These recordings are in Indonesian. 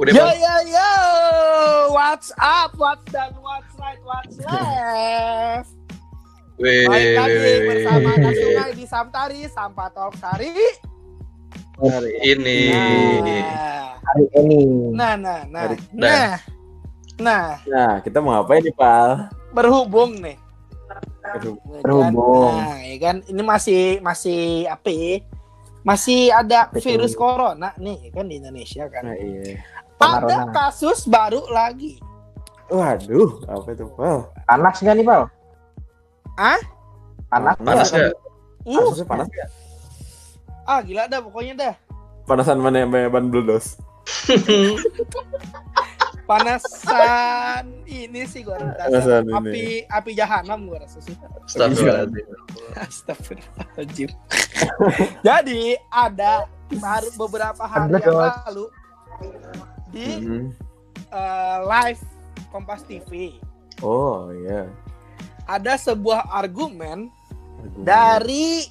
Udah Yo yo yo, what's up, what's down, what's right, what's left. Weh, Baik lagi bersama anak sungai di Samtari, Sampah Sari. hari Ini. Nah, hari ini. nah, nah, nah, Hari- nah, nah, Nah, kita mau ngapain nih, Pal? berhubung nih. Aduh, ya kan? Berhubung. Nah, ya kan ini masih masih apa ya? Masih ada virus corona nih ya kan di Indonesia kan. Nah, iya. Ada kasus baru lagi. Waduh, apa itu, Pal? Panas nggak nih, Pal? Ah? Panas. Panas nggak? Uh, Kasusnya panas nggak? ah gila dah pokoknya dah. Panasan mana yang ban bledos? Panasan ini sih gua rasa. Panasan ini. Api api jahanam gua rasa sih. Astagfirullahaladzim. Astagfirullahaladzim. Jadi ada baru beberapa hari yang lalu di Hmm. eh, live Kompas TV Oh, iya. ada sebuah argumen Aduh. dari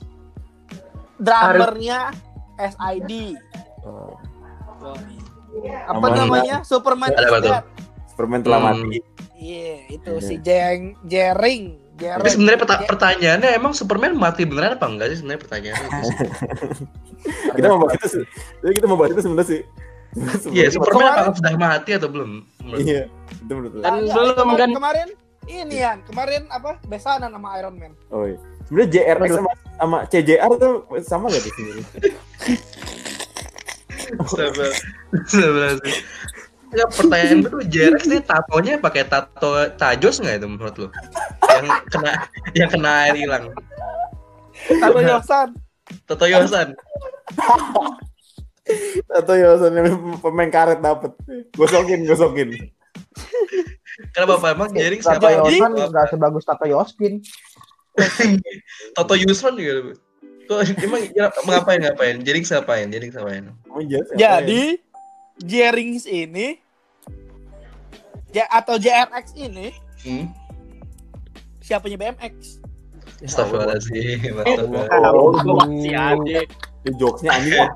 drummernya SID. Oh, Apa Namanya- namanya? Superman tuh? Dead. Superman telah Hmm. mati. Iya, itu Iya. si Jeng Jering. Jering. Tapi sebenarnya peta- pertanyaannya emang Superman mati beneran apa enggak sih sebenarnya pertanyaannya itu sih. Kita mau bahas itu sih. Jadi kita mau bahas itu sebenarnya sih. Iya, Superman Kemarin- apakah sudah mati atau belum? Iya, itu menurut lo. Kan belum kemarin, kan? Kemarin ini ya, kemarin apa? Besanan sama Iron Man. Oh iya. Sebenarnya JRX sama, sama CJR tuh sama gak tuh sebenarnya? Astagfirullah. Astagfirullahaladzim. Ya, pertanyaan tuh Jerex nih tatonya pakai tato tajos nggak itu menurut lu? Yang kena yang kena air hilang. Atau Yosan. Tato Yosan. Atau ya yang pemain karet dapet. Gosokin, gosokin. Kenapa Pak? Emang Tato siapa? Jadi- Yosan nggak sebagus Tato Yoskin. Tato Yusron juga. Tuh, emang ya, ngapain ngapain? Jerex ngapain? Jerex ngapain? Oh, iya, siapa Jadi Jerings ini J atau JRX ini Hmm? siapanya BMX? Astagfirullahaladzim. Astagfirullah. Oh, ada. Itu jokesnya anjing ya.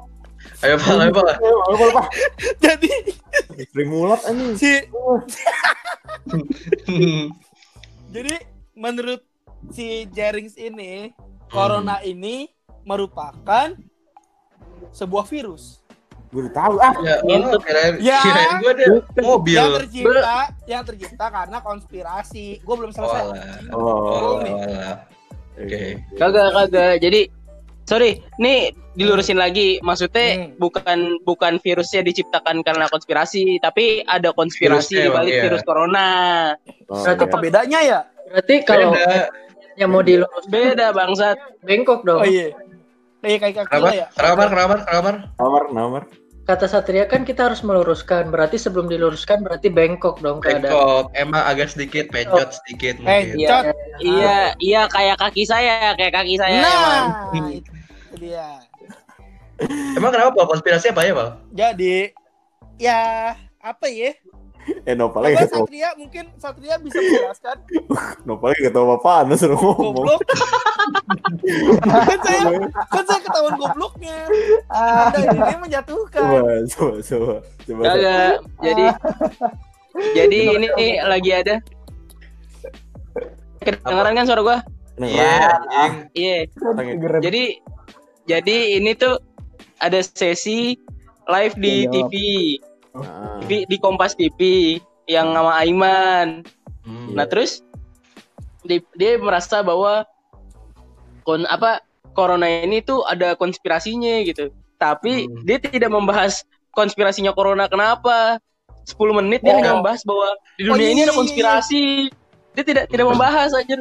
Ayo Pak, ayo Pak. Ayo, ayo, Pak. Jadi Spring mulat anjing. si jadi menurut si Jerings ini corona ini merupakan sebuah virus Gue udah tahu ah. Ya, oh, kirain, Ya. kirain gue ada mobil. yang tercipta yang tercipta karena konspirasi. Gue belum selesai. Walah. Oh. Walah. Oke. Kagak kagak. Jadi sorry, nih dilurusin lagi. Maksudnya Hmm. bukan bukan virusnya diciptakan karena konspirasi, tapi ada konspirasi Virusnya di balik iya. virus corona. Oh, Berarti Apa bedanya ya? Berarti kalau Beda. yang mau dilurus Beda bangsat. bengkok dong. Oh iya. Kayak kayak kaki Kenapa? ya. Kenapa? Kenapa? Kenapa? Nomor, nomor. Kata Satria kan kita harus meluruskan. Berarti sebelum diluruskan berarti bengkok dong keadaan. Bengkok, emang agak sedikit pencot sedikit mungkin. Cot. Iya, iya kayak kaki saya, kayak kaki saya emang. Itu dia. Emang kenapa Pak? Konspirasi apa ya, Pak? Jadi ya apa ya? Eh, Nopal Coba lagi ketemu. Satria mungkin Satria bisa menjelaskan Nopal lagi ketemu apa? Anu suruh ngomong. goblok. kan saya kan saya ketahuan gobloknya. Anda ini menjatuhkan. Coba, coba, coba. Coba. Kagak. Jadi jadi ini nih lagi ada kedengeran kan suara gua? Iya. Iya. Coba. Jadi jadi ini tuh ada sesi live di Iya. TV, Ah. di, di Kompas TV yang sama Aiman. Hmm. Nah terus di- dia merasa bahwa kon apa corona ini tuh ada konspirasinya gitu. Tapi Hmm. dia tidak membahas konspirasinya corona kenapa. 10 menit dia Oh. hanya membahas bahwa di Oh, dunia ini iya, ada iya, konspirasi. Dia tidak tidak membahas aja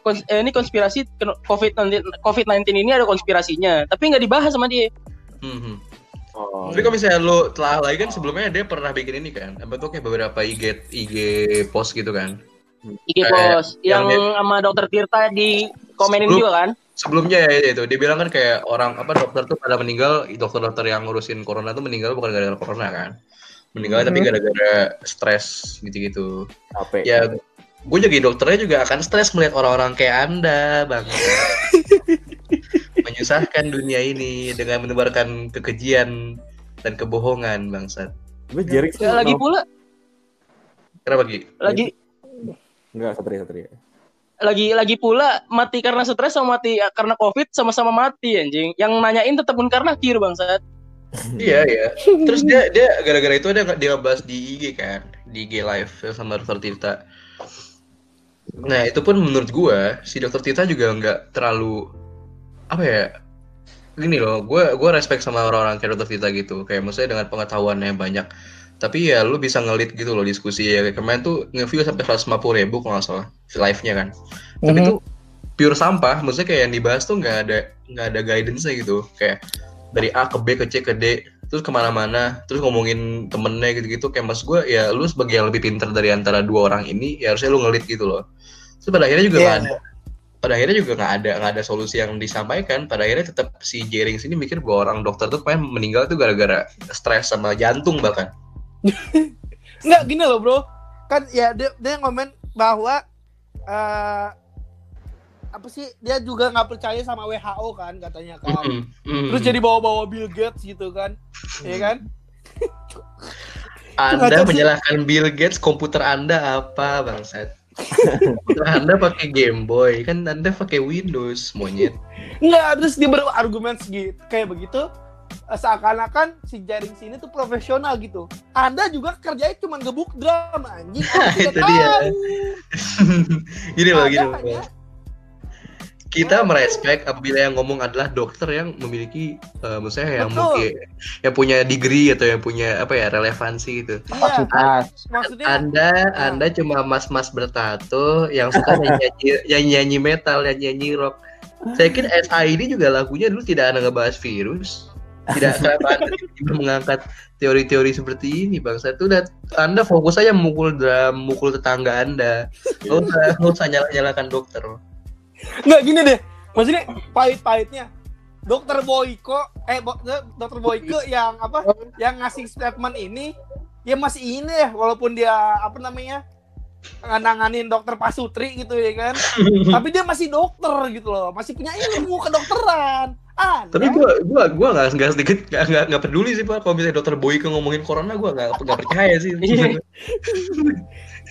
Kons- eh, ini konspirasi COVID-19 COVID-19 ini ada konspirasinya, tapi nggak dibahas sama dia. Hmm, hmm. Oh. Tapi kalau misalnya lu telah lagi kan sebelumnya dia pernah bikin ini kan, apa tuh kayak beberapa IG IG post gitu kan. IG Eh, Pos yang yang, dia- sama Dokter Tirta di komenin Sebelum- juga kan? Sebelumnya ya itu dia bilang kan kayak orang apa dokter tuh pada meninggal, dokter-dokter yang ngurusin corona tuh meninggal bukan gara-gara corona kan. Meninggal tapi Mhm. gara-gara stres gitu-gitu. Capek. Ya gue jadi dokternya juga akan stres melihat orang-orang kayak anda bang menyusahkan dunia ini dengan menebarkan kekejian dan kebohongan bangsat Gue Ya, lagi pula Kenapa Ki? lagi Enggak, Satria, Satria. lagi lagi pula mati karena stres sama mati karena covid sama-sama mati anjing. Yang nanyain tetap Munkar Nakir bangsat. Iya iya. Terus dia dia gara-gara itu ada dia ngebahas di IG kan, di IG live sama Dokter Tirta. Nah itu pun menurut gua si Dokter Tirta juga nggak terlalu apa ya gini loh, gua gua respect sama orang-orang kayak Dokter Tirta gitu, kayak maksudnya dengan pengetahuannya yang banyak. Tapi ya lu bisa ngelit gitu loh diskusi ya kemarin tuh nge-view sampai 150 ribu kalau nggak salah live-nya kan. Tapi Mhm. itu pure sampah, maksudnya kayak yang dibahas tuh nggak ada nggak ada guidance-nya gitu, kayak dari A ke B ke C ke D terus ke mana-mana terus ngomongin temennya gitu-gitu kayak mas gue ya lu sebagai yang lebih pinter dari antara dua orang ini ya harusnya lu ngelit gitu loh. Terus pada akhirnya juga Iya, nggak ada pada akhirnya juga nggak ada nggak ada solusi yang disampaikan. Pada akhirnya tetap si Jering sini mikir bahwa orang dokter tuh pengen meninggal tuh gara-gara stres sama jantung bahkan. Enggak gini loh bro. Kan ya dia, dia ngomen bahwa eh apa sih dia juga nggak percaya sama WHO kan katanya kan mm. terus jadi bawa-bawa Bill Gates gitu kan ya kan anda menyalahkan Bill Gates komputer anda apa bangsat komputer anda pakai Game Boy kan anda pakai Windows monyet Enggak, terus dia berargumen segitu kayak begitu seakan-akan si jaring sini tuh profesional gitu. Anda juga kerjanya cuma gebuk drum anjing. Tidak Itu dia. tahu. gini loh Anda gini loh kita merespek apabila yang ngomong adalah dokter yang memiliki eh, maksudnya yang Betul. mungkin yang punya degree atau yang punya apa ya relevansi gitu. Iya, Kapasitas. maksudnya Anda Ah. Anda cuma mas-mas bertato yang suka nyanyi nyanyi, nyanyi metal, nyanyi, nyanyi rock. Saya kira SI ini juga lagunya dulu tidak ada ngebahas virus. Tidak kenapa Anda mengangkat teori-teori seperti ini bang. Satu udah Anda fokus aja memukul drum, mukul tetangga Anda. Nggak usah, nggak usah nyala- nyalakan dokter. Enggak gini deh. Maksudnya pahit-pahitnya. Dokter Boyko eh Bo- Dokter Boyko yang apa? Yang ngasih statement ini ya masih ini ya walaupun dia apa namanya nanganin dokter Pasutri gitu ya kan. Tapi dia masih dokter gitu loh. Masih punya ilmu kedokteran. Ah Tapi gua gua gua nggak nggak sedikit nggak nggak nggak peduli sih pak kalau misalnya dokter Boyke ngomongin corona gua nggak nggak percaya sih. Iya.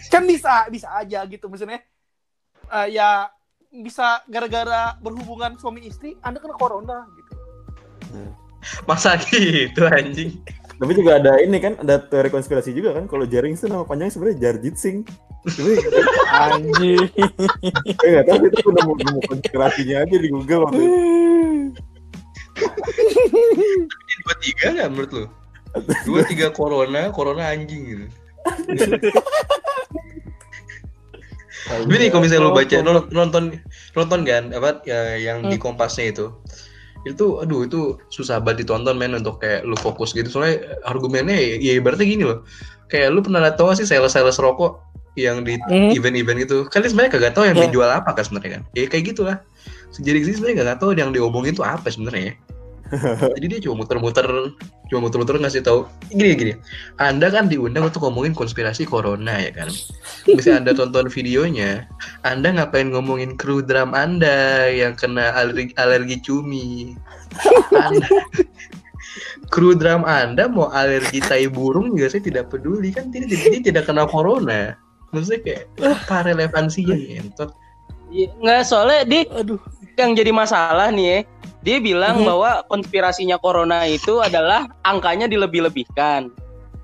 kan bisa bisa aja gitu maksudnya. Eh, ya bisa gara-gara berhubungan suami istri anda kena corona gitu Masa gitu anjing. Tapi juga ada ini kan, ada teori konspirasi juga kan. Kalau Jaring itu nama panjangnya sebenarnya Jarjit Singh. Tapi anjing saya nggak tahu itu udah mau nemu konspirasinya aja di Google waktu itu. Dua tiga nggak menurut lu? Dua tiga corona, corona anjing gitu. Tapi nih kalau misalnya lu baca lu nonton nonton kan apa ya, yang di kompasnya itu. Itu aduh itu susah banget ditonton men untuk kayak lu fokus gitu. Soalnya argumennya ya, ya ibaratnya gini loh. Kayak lu pernah tau gak sih sales sales rokok yang di Mhm. event-event gitu? Kan dia sebenarnya kagak tahu yang Ya. dijual apa kan sebenarnya kan? Ya kayak gitulah sejadi sih sebenarnya kagak tahu yang diomongin itu apa sebenarnya jadi dia cuma muter-muter cuma muter-muter ngasih tahu gini gini anda kan diundang untuk ngomongin konspirasi corona ya kan? Bisa anda tonton videonya anda ngapain ngomongin kru drum anda yang kena alergi, alergi cumi? Anda, kru drum anda mau alergi tai burung juga saya tidak peduli kan dia, dia, dia tidak kena corona. Maksudnya kayak apa relevansinya entot? Iya, Nggak soalnya dia aduh. yang jadi masalah nih ya. Dia bilang Mhm. bahwa konspirasinya corona itu adalah angkanya dilebih-lebihkan.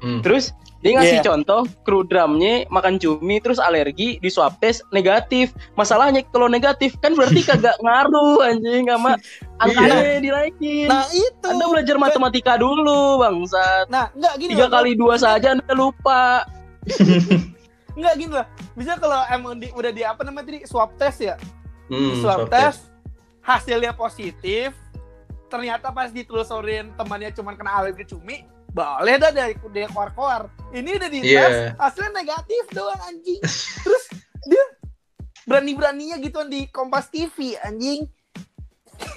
Hmm. Terus dia ngasih Iya. contoh kru drumnya makan cumi terus alergi di swab test negatif. Masalahnya kalau negatif kan berarti kagak ngaruh anjing sama angkanya dinaikin. nah itu Anda belajar matematika dulu bangsat. nah enggak gini Tiga kali dua saja Anda lupa. enggak gini lah bisa kalau emang di, udah di apa namanya tadi swab test ya Hmm, swab swab test hasilnya positif ternyata pas ditelusurin temannya cuma kena alergi cumi boleh dah dari dia keluar-keluar. Ini udah dites Iya. hasilnya negatif doang anjing. Terus dia berani-beraninya gituan di Kompas TV anjing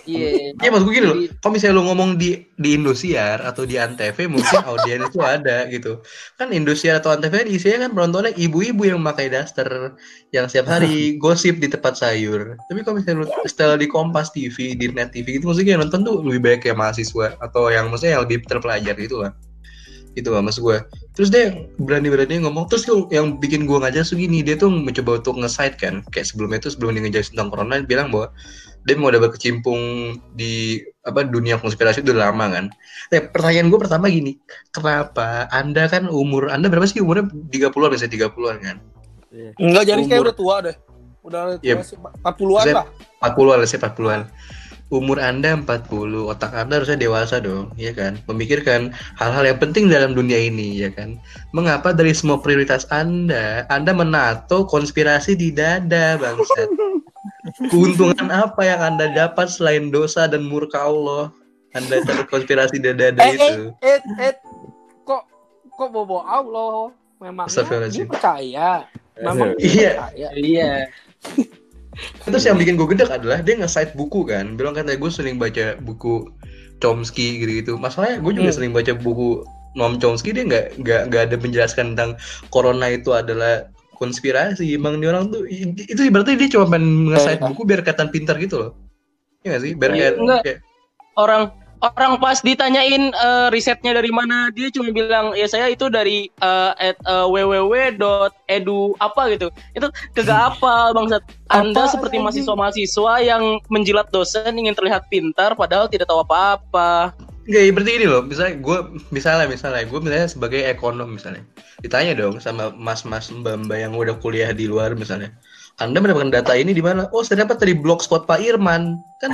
Iya. Iya maksud gue gini loh, kalau misalnya lu ngomong di di Indosiar atau di Antv mungkin audiens itu ada gitu. Kan Indosiar atau Antv isinya kan penontonnya ibu-ibu yang memakai daster yang setiap hari gosip di tempat sayur. Tapi kalau misalnya lu setel di Kompas TV, di Net TV gitu maksudnya yang nonton tuh lebih banyak kayak mahasiswa atau yang maksudnya yang lebih terpelajar gitu lah. Gitu lah maksud gue. terus dia berani-berani ngomong terus yang bikin gua ngajak tuh gini dia tuh mencoba untuk nge-side kan kayak sebelumnya tuh sebelum dia ngejelasin tentang corona dia bilang bahwa dia mau udah berkecimpung di apa dunia konspirasi itu udah lama kan? Nah, pertanyaan gue pertama gini kenapa anda kan umur anda berapa sih? Umurnya 30-an misalnya 30-an kan? Enggak jadi kayak udah tua deh. Udah tua sih 40-an Saya- lah. 40-an lah sih 40-an umur anda 40 otak anda harusnya dewasa dong ya kan? Memikirkan hal-hal yang penting dalam dunia ini ya kan? Mengapa dari semua prioritas anda anda menato konspirasi di dada bangsat keuntungan apa yang anda dapat selain dosa dan murka Allah anda taruh konspirasi di dada Eh, eh, itu eh, eh, kok kok bobo Allah? Memangnya dia percaya. Memang dia Iya. percaya. Iya. Terus yang bikin gue gedek adalah dia nge-cite buku kan, bilang katanya gue sering baca buku Chomsky gitu-gitu. Masalahnya gue juga Hmm. sering baca buku Noam Chomsky dia nggak nggak nggak ada menjelaskan tentang corona itu adalah konspirasi. Emang dia orang tuh itu berarti dia cuma pengen nge-cite Iya. buku biar kelihatan pintar gitu loh. Iya nggak sih? Biar Iya, kayak, kayak Orang orang pas ditanyain eh, risetnya dari mana, dia cuma bilang ya saya itu dari eh, at, eh, www.edu apa gitu. Itu kagak apa bangsat. Anda Apaan, seperti mahasiswa-mahasiswa yang menjilat dosen ingin terlihat pintar padahal tidak tahu apa-apa. Enggak, ya berarti gini loh, misalnya gue, misalnya, misalnya, gue misalnya sebagai ekonom misalnya, ditanya dong sama mas-mas mbak-mbak yang udah kuliah di luar misalnya, anda mendapatkan data ini di mana? Oh, saya dapat dari blogspot Pak Irman. Kan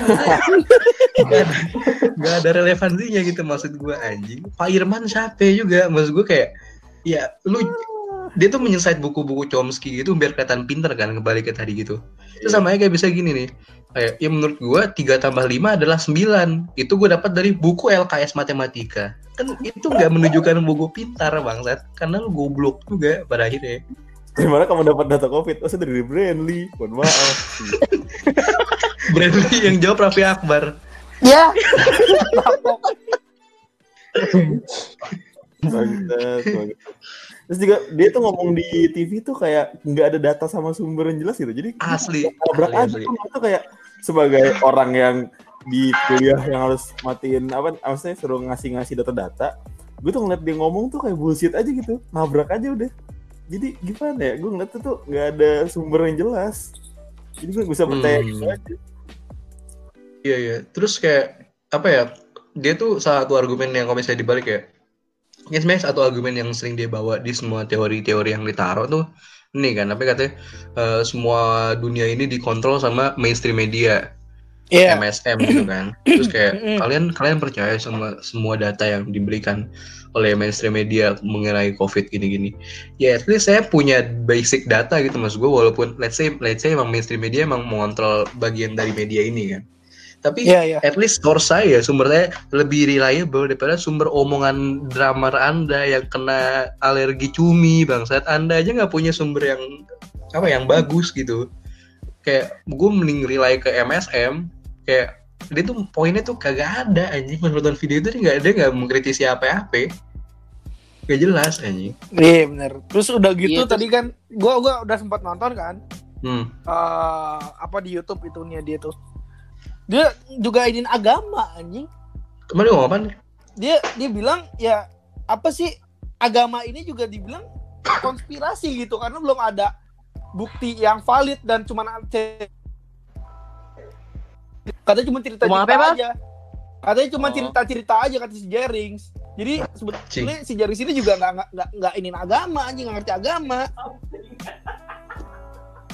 nggak ada relevansinya gitu maksud gue anjing. Pak Irman siapa juga? Maksud gue kayak, ya lu dia tuh menyelesaikan buku-buku Chomsky gitu biar kelihatan pinter kan kembali ke tadi gitu. Itu sama aja kayak bisa gini nih. Kayak, ya menurut gua 3 tambah 5 adalah 9. Itu gua dapat dari buku LKS Matematika. Kan itu nggak menunjukkan buku pintar bangsat. Karena lu goblok juga pada akhirnya. Dari mana kamu dapat data COVID? Oh, saya dari Brandly. Mohon maaf. Bradley yang jawab Raffi Akbar. Ya. Bangsat, bangsat. Terus juga dia tuh ngomong di TV tuh kayak nggak ada data sama sumber yang jelas gitu. Jadi Asli. nabrak aja Asli. itu kayak sebagai orang yang di kuliah yang harus matiin apa maksudnya suruh ngasih-ngasih data-data gue tuh ngeliat dia ngomong tuh kayak bullshit aja gitu nabrak aja udah jadi gimana ya gue ngeliat tuh tuh nggak ada sumber yang jelas jadi gue bisa percaya Hmm. gitu aja Iya iya. Terus kayak apa ya? Dia tuh salah satu argumen yang kalau misalnya dibalik ya. Ini sebenarnya satu argumen yang sering dia bawa di semua teori-teori yang ditaruh tuh ini kan, apa katanya eh, semua dunia ini dikontrol sama mainstream media, Iya. MSM gitu kan. Terus kayak kalian kalian percaya sama semua data yang diberikan oleh mainstream media mengenai COVID gini-gini. Ya at least saya punya basic data gitu mas gue walaupun let's say let's say emang mainstream media emang mengontrol bagian dari media ini kan. Tapi Iya, iya. at least source saya sumber saya lebih reliable daripada sumber omongan drummer anda yang kena alergi cumi bangsat anda aja nggak punya sumber yang apa yang bagus gitu kayak gue mending rely ke MSM kayak dia tuh poinnya tuh kagak ada anjing menonton video itu dia nggak ada nggak mengkritisi apa-apa gak jelas anjing Iya bener. Terus udah gitu Iya, terus- tadi kan gua gua udah sempat nonton kan hmm. eh apa di YouTube itunya dia tuh. Dia juga ingin agama anjing. kemarin ngomong apa Dia dia bilang ya apa sih agama ini juga dibilang konspirasi gitu karena belum ada bukti yang valid dan cuman ce- katanya cuma cerita cerita apa, Pak? aja. Katanya cuma Oh. cerita cerita aja kata si Jerings. Jadi sebetulnya si Jerings ini juga nggak nggak nggak nggak ini agama anjing nggak ngerti agama.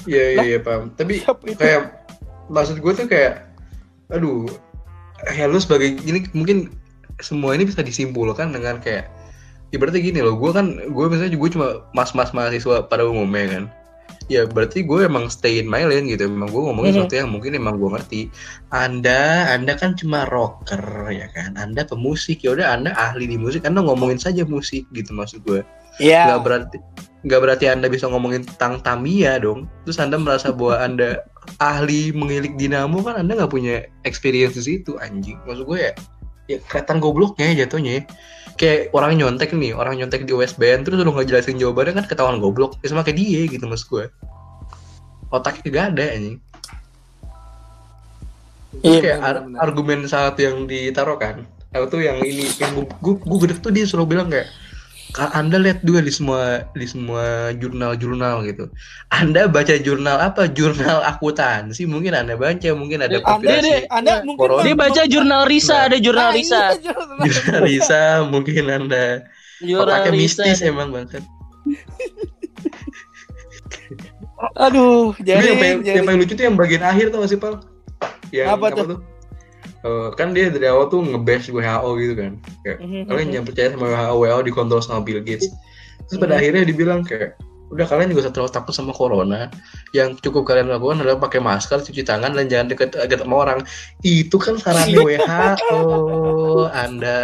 Iya iya iya paham. Tapi kayak maksud gue tuh kayak aduh. Ya lu sebagai ini mungkin semua ini bisa disimpulkan dengan kayak ibaratnya gini loh gue kan gue misalnya gue cuma mas-mas mahasiswa pada umumnya kan. Ya berarti gue emang stay in my lane gitu emang gue ngomongin Mhm. sesuatu yang mungkin emang gue ngerti. Anda anda kan cuma rocker ya kan? Anda pemusik ya udah anda ahli di musik anda ngomongin saja musik gitu maksud gue Iya. nggak berarti nggak berarti anda bisa ngomongin tentang Tamiya dong. Terus anda merasa bahwa anda ahli mengilik dinamo kan anda nggak punya experience di situ anjing. Maksud gue ya ya kelihatan gobloknya jatuhnya kayak orang nyontek nih orang nyontek di USB terus lu nggak jelasin jawabannya kan ketahuan goblok. Ya sama kayak dia gitu maksud gue. Otaknya gak ada anjing. Iya, kayak ar- argumen saat yang ditaruh kan Aku tuh yang ini yang gue gue gede tuh dia suruh bilang kayak Ka- Anda lihat juga di semua di semua jurnal-jurnal gitu. Anda baca jurnal apa? Jurnal akuntansi mungkin Anda baca, mungkin ada Anda Anda konspirasi. deh, Anda Ya, mungkin corona. Dia baca jurnal Risa, Nah. ada jurnal Ah, Risa. iya, jurnal Jurnal Risa, mungkin Anda Jurnal Risa. mistis emang banget. Aduh, jadi yang, paling, jadi yang paling lucu tuh yang bagian akhir tuh masih Pal? Yang Apa tuh? Eh, kan dia dari awal tuh nge-bash WHO gitu kan. Kayak Mhm, kalian jangan percaya sama WHO, WHO dikontrol sama Bill Gates. Terus pada Mhm. akhirnya dibilang kayak udah kalian juga terlalu takut sama corona. Yang cukup kalian lakukan adalah pakai masker, cuci tangan dan jangan deket deket sama orang. Itu kan sarannya WHO. Anda,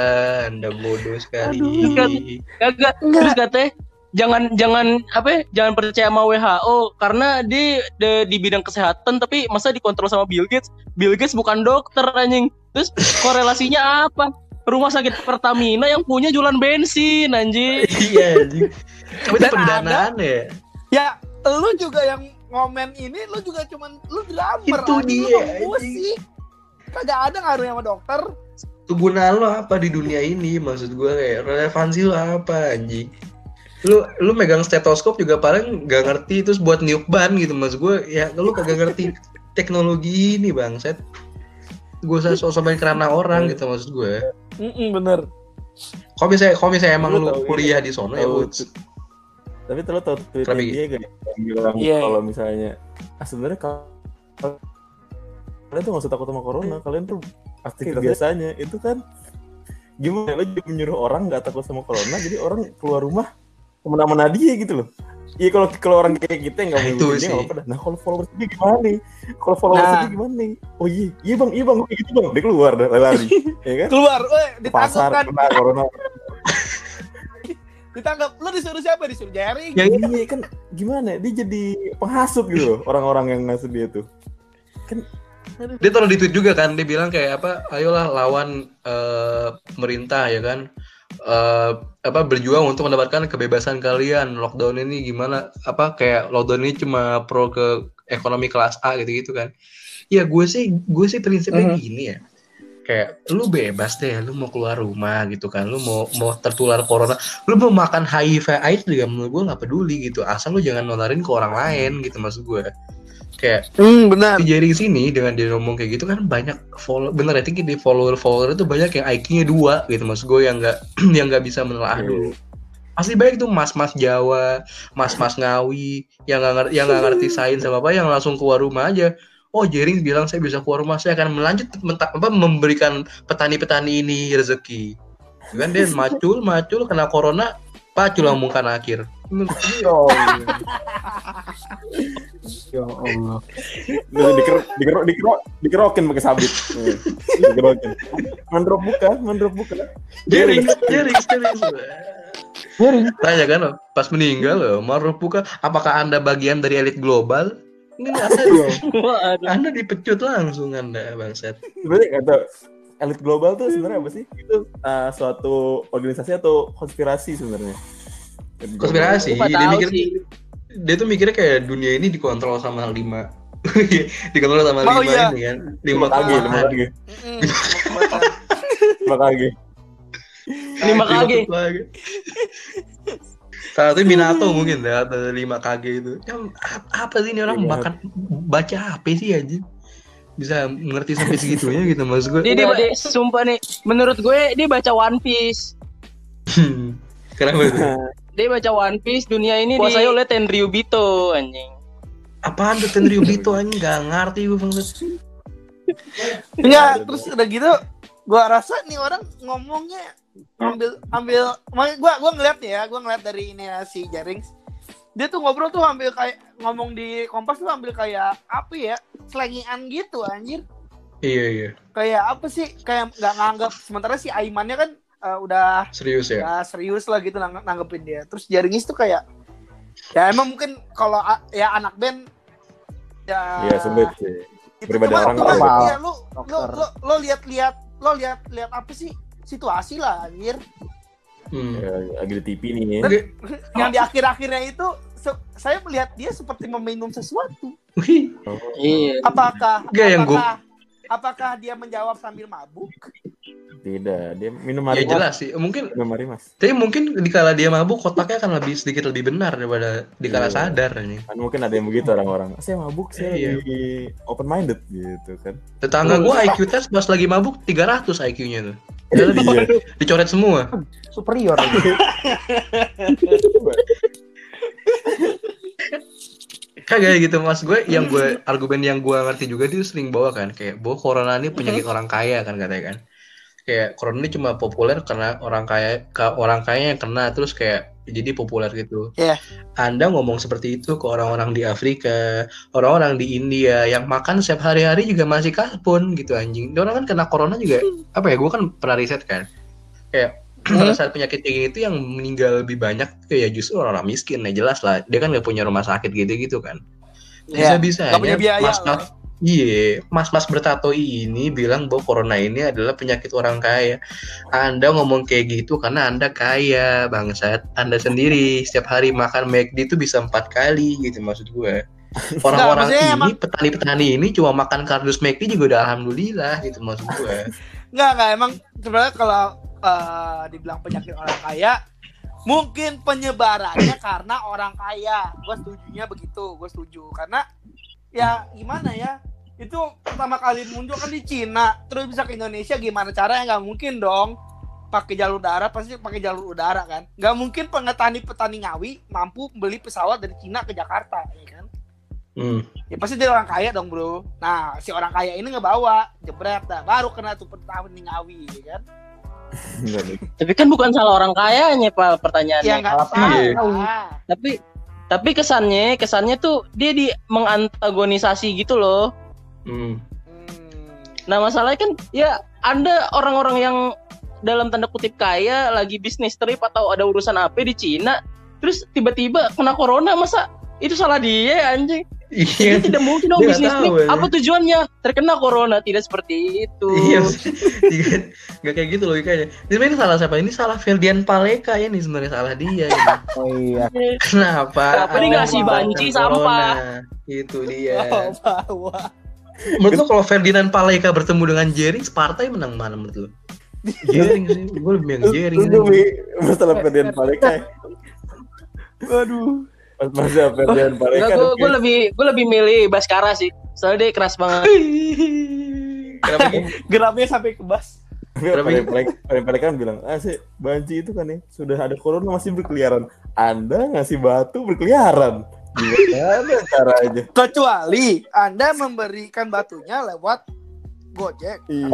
Anda bodoh sekali. Aduh. Kagak. Terus katanya jangan jangan apa ya, jangan percaya sama WHO karena di, di di bidang kesehatan tapi masa dikontrol sama Bill Gates? Bill Gates bukan dokter anjing. Terus korelasinya apa? Rumah sakit Pertamina yang punya jualan bensin anjing. Iya, anjing. Tapi pendanaan ya. ya lu juga yang ngomen ini lu juga cuman lu drummer Itu anjing, lu dia, pemain musik kagak ada ngaruhnya sama dokter. Kegunaan lo apa di dunia ini? Maksud gue kayak relevansi lo apa anjing lu lu megang stetoskop juga paling nggak ngerti terus buat niup ban gitu maksud gue ya lu kagak ngerti teknologi ini bang set gue usah sosok main kerana orang gitu maksud gue Mm-mm, bener. Kalau misalnya kalau misalnya emang Lu lu kuliah ini, di sono ya Woods. Tapi lo tau tweetnya Kenapa dia gak? Yang bilang Iya. kalau misalnya ah sebenarnya kalau kalian tuh gak usah takut sama corona, kalian tuh aktif biasanya itu kan gimana? Lo jadi menyuruh orang nggak takut sama corona jadi orang keluar rumah ke mana-mana dia gitu loh Iya kalau kalau orang kayak kita nggak Nah, mau sih. nggak apa-apa. Nah kalau followers dia gimana nih? Kalau followers Nah. dia gimana nih? Oh iya, iya bang, iya bang, kayak gitu bang. Dia keluar dah lari, ya kan? keluar eh ditangkap kan corona. ditangkap lu disuruh siapa disuruh jaring yang Iya kan gimana? Dia jadi penghasut gitu loh orang-orang yang ngasut dia tuh. dia taruh di tweet juga kan dia bilang kayak apa ayolah lawan eh, pemerintah ya kan Eh, apa berjuang untuk mendapatkan kebebasan kalian. Lockdown ini gimana? Apa kayak lockdown ini cuma pro ke ekonomi kelas A gitu gitu kan? Ya gue sih gue sih prinsipnya Mhm. gini ya. Kayak lu bebas deh lu mau keluar rumah gitu kan lu mau mau tertular corona lu mau makan HIV AIDS juga menurut gue nggak peduli gitu. Asal lu jangan nularin ke orang lain gitu maksud gue kayak hmm benar. di jaring sini dengan dia ngomong kayak gitu kan banyak follow bener ya tinggi di follower follower itu banyak yang IQ-nya dua gitu maksud gue yang nggak yang nggak bisa menelaah Iya. dulu. pasti banyak tuh mas-mas Jawa mas-mas Ngawi yang nggak ngerti yang nggak ngerti sains sama apa yang langsung keluar rumah aja. Oh Jering bilang saya bisa keluar rumah saya akan melanjut menta- apa memberikan petani-petani ini rezeki. Kan dia macul macul kena corona pacul langsung kan akhir Ya Allah. ya Allah dikerok, dikerok, dikerok, dikerokin pakai sabit. Iya, Dikerokin. Mandrop buka, mandrop buka. Jering Jering Jering jaring Tanya kan pas meninggal loh, Maruf buka, apakah anda bagian dari elit global? Ini anda, Waduh. anda dipecut langsung anda bangsat. Sebenarnya kata elit global tuh sebenarnya apa sih? Itu uh, suatu organisasi atau konspirasi sebenarnya? Konspirasi, dia mikir, sih. dia tuh mikirnya kayak dunia ini dikontrol sama lima, dikontrol sama Oh, lima iya. ini kan, Lima lima kaki, lima kaki, lima kaki. Lima kaki. kaki. Salah satu Minato mungkin ya, atau lima KG itu. Ya, ap- apa sih ini orang Iya. makan baca apa sih aja? Bisa ngerti sampai segitunya gitu maksud gue. Dia, dia, dia, sumpah nih, menurut gue dia baca One Piece. Kenapa itu? Dia baca One Piece, dunia ini dikuasai oleh Tenryubito anjing. Apaan tuh Tenryubito anjing gak ngerti gue bangsat. Enggak, terus udah gitu gua rasa nih orang ngomongnya ambil ambil makanya gua gua ngeliat nih ya, gua ngeliat dari ini ya, si Jaring. Dia tuh ngobrol tuh ambil kayak ngomong di Kompas tuh ambil kayak apa ya? Slangian gitu anjir. Iya iya, Kayak apa sih? Kayak nggak nganggap sementara si Aimannya kan eh, udah serius ya. ya serius lah gitu nang- nanggepin dia. Terus Jaringis tuh kayak ya emang mungkin kalau ya anak band ya Iya, sulit sih. cuma- orang cuma normal. ya, lu, lo Dokter. lo lo lihat-lihat lo lihat lihat apa sih situasi lah anjir Hmm. Ya, lagi di TV nih. Oke. yang di akhir-akhirnya itu saya melihat dia seperti meminum sesuatu Wih, Iya. apakah Nggak, yang gua- apakah dia menjawab sambil mabuk tidak. Dia minum Ya hari jelas sih. Mungkin Minum hari mas. tapi mungkin dikala dia mabuk kotaknya akan lebih sedikit lebih benar daripada dikala Iya. sadar ini. Kan mungkin ada yang begitu orang-orang. Saya mabuk, saya Iya. lagi open minded gitu kan. Tetangga gua IQ test pas lagi mabuk 300 IQ-nya tuh. Iya. dicoret semua. Superior. Kagak gitu mas gue yang gue argumen yang gue ngerti juga dia sering bawa kan kayak bahwa corona ini penyakit orang kaya kan katanya kan kayak corona ini cuma populer karena orang kaya ke orang kaya yang kena terus kayak jadi populer gitu. Iya. Anda ngomong seperti itu ke orang-orang di Afrika, orang-orang di India yang makan setiap hari-hari juga masih kalpun gitu anjing. Dia orang kan kena corona juga apa ya? Gue kan pernah riset kan. Kayak pada saat penyakit kayak gini itu yang meninggal lebih banyak ya justru orang-orang miskin ya jelas lah. Dia kan nggak punya rumah sakit gitu-gitu kan. Iya. Bisa-bisa Nggak punya biaya mas, lah. mas, iya, mas-mas bertato ini bilang bahwa corona ini adalah penyakit orang kaya. Anda ngomong kayak gitu karena Anda kaya, bangsat. Anda sendiri setiap hari makan McD itu bisa empat kali gitu maksud gue. Orang-orang ini, petani-petani ini cuma makan kardus McD juga udah alhamdulillah gitu maksud gue. Enggak, enggak emang sebenarnya kalau eh, dibilang penyakit orang kaya mungkin penyebarannya karena orang kaya. Gue setujunya begitu, gue setuju. Karena ya gimana ya? Itu pertama kali muncul kan di Cina, terus bisa ke Indonesia gimana caranya? Nggak mungkin dong pakai jalur darat pasti pakai jalur udara kan nggak mungkin petani petani ngawi mampu beli pesawat dari Cina ke Jakarta ya kan Hmm. ya pasti dia orang kaya dong bro nah si orang kaya ini ngebawa jebret dah baru kena tuh petani ngawi ya kan. Tapi kan bukan salah orang kayanya pak pertanyaannya. ya Salah tahu Iya. Tapi tapi kesannya kesannya tuh dia di mengantagonisasi gitu loh. Hmm. Hmm. Nah masalahnya kan ya anda orang-orang yang dalam tanda kutip kaya lagi bisnis trip atau ada urusan apa di Cina, terus tiba-tiba kena corona masa itu salah dia anjing. Iya. Dia tidak mungkin dong bisnis tahu, ya. Apa tujuannya? Terkena corona tidak seperti itu. Iya, Iya, nggak kayak gitu logikanya. Ini salah siapa? Ini salah Ferdian Paleka ya nih sebenarnya salah dia. ini. Oh iya. Kenapa? Kenapa dia ngasih banci sampah? Itu dia. Oh, bawa. Menurut lo kalau Ferdinand Paleka bertemu dengan Jering, Sparta yang menang mana menurut lo? Jering sih, gue lebih yang Jering. Itu Mi, masalah Ferdian Paleka. ya. Aduh. Mas masa Ferdian Paleka. Enggak, gue gue lebih gue lebih milih Baskara sih. Soalnya dia keras banget. Kenapa gitu? Geramnya sampai ke bas. Paleka kan bilang, ah sih, banci itu kan ya, sudah ada corona masih berkeliaran. Anda ngasih batu berkeliaran. Gimana caranya? Kecuali Anda memberikan batunya lewat Gojek. Iya.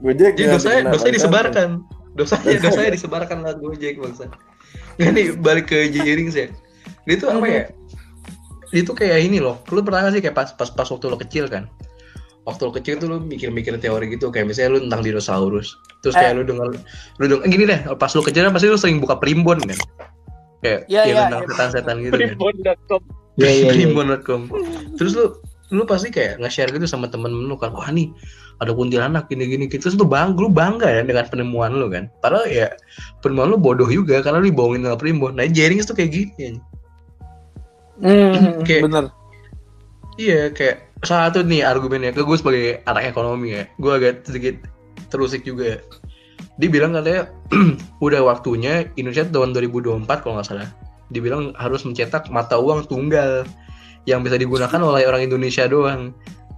Gojek? Jadi dosanya, dosanya disebarkan. Dosanya, dosanya disebarkan lewat Gojek bangsa. Nggak nih balik ke Jering sih. Dia tuh apa ya? Dia tuh kayak ini loh. Lu pernah gak sih kayak pas pas pas waktu lo kecil kan? Waktu lo kecil tuh lu mikir-mikir teori gitu kayak misalnya lu tentang dinosaurus. Terus kayak lu denger lu denger eh, gini deh, pas lu kecil kan pasti lu sering buka primbon kan. Kayak Iya, ya, iya, tentang iya. setan-setan gitu kan. Primbon.com. Iya iya iya. primbon.com terus lu lu pasti kayak nge-share gitu sama temen lu kan wah nih ada kuntilanak gini-gini. Gitu terus lu bang lu bangga ya dengan penemuan lu kan? Padahal ya penemuan lu bodoh juga karena lu dibohongin sama primbon. Nah Jerings tuh kayak gini Hmm, Kayak- bener. iya kayak salah satu nih argumennya ke gue sebagai anak ekonomi ya. Gue agak sedikit terusik juga dia bilang katanya udah waktunya Indonesia tahun 2024 kalau nggak salah. Dibilang harus mencetak mata uang tunggal yang bisa digunakan oleh orang Indonesia doang.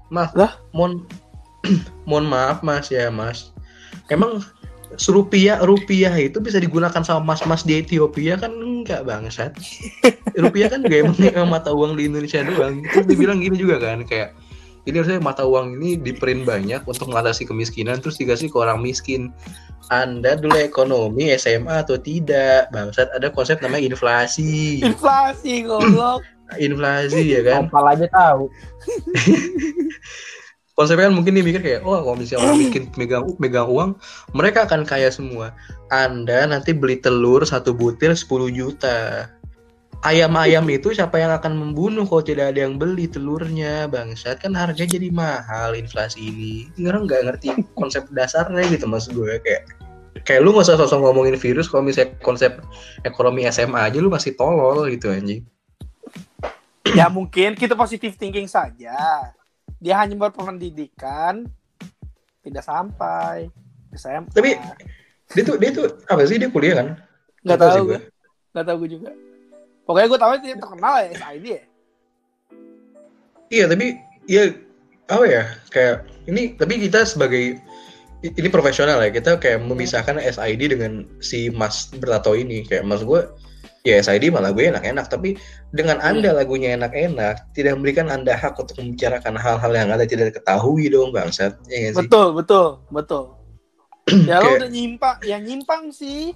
Mas Lah? mohon mohon maaf mas ya mas. Emang rupiah rupiah itu bisa digunakan sama mas-mas di Ethiopia? Kan enggak bangsat. Rupiah kan juga emang, mata uang di Indonesia doang. Terus dibilang gini juga kan kayak ini harusnya mata uang ini diprint banyak untuk mengatasi kemiskinan terus dikasih ke orang miskin. Anda dulu ekonomi SMA atau tidak? Bangsat ada konsep namanya inflasi. Inflasi goblok. inflasi ya kan? Kapal aja tahu. konsepnya kan mungkin dia mikir kayak oh kalau misalnya orang miskin megang megang uang mereka akan kaya semua. Anda nanti beli telur satu butir 10 juta. Ayam-ayam itu siapa yang akan membunuh kalau tidak ada yang beli telurnya? Bangsat kan harganya jadi mahal inflasi ini. Orang nggak ngerti konsep dasarnya gitu mas gue kayak kayak lu nggak usah sosok ngomongin virus kalau misalnya konsep ekonomi SMA aja lu masih tolol gitu anjing. Ya mungkin kita positive thinking saja. Dia hanya berpendidikan, tidak sampai SMA. Tapi dia tuh dia tuh apa sih dia kuliah kan? Nggak tahu gue, nggak tahu gue juga. Pokoknya gue tahu dia terkenal ya SID ya. Iya tapi ya apa ya kayak ini tapi kita sebagai ini profesional ya kita kayak memisahkan SID dengan si Mas bertato ini kayak Mas gue ya SID malah gue enak-enak tapi dengan anda lagunya enak-enak tidak memberikan anda hak untuk membicarakan hal-hal yang anda tidak ketahui dong bangsat ya? Betul, betul, betul. ya lo Kayak- udah nyimpang, ya nyimpang sih.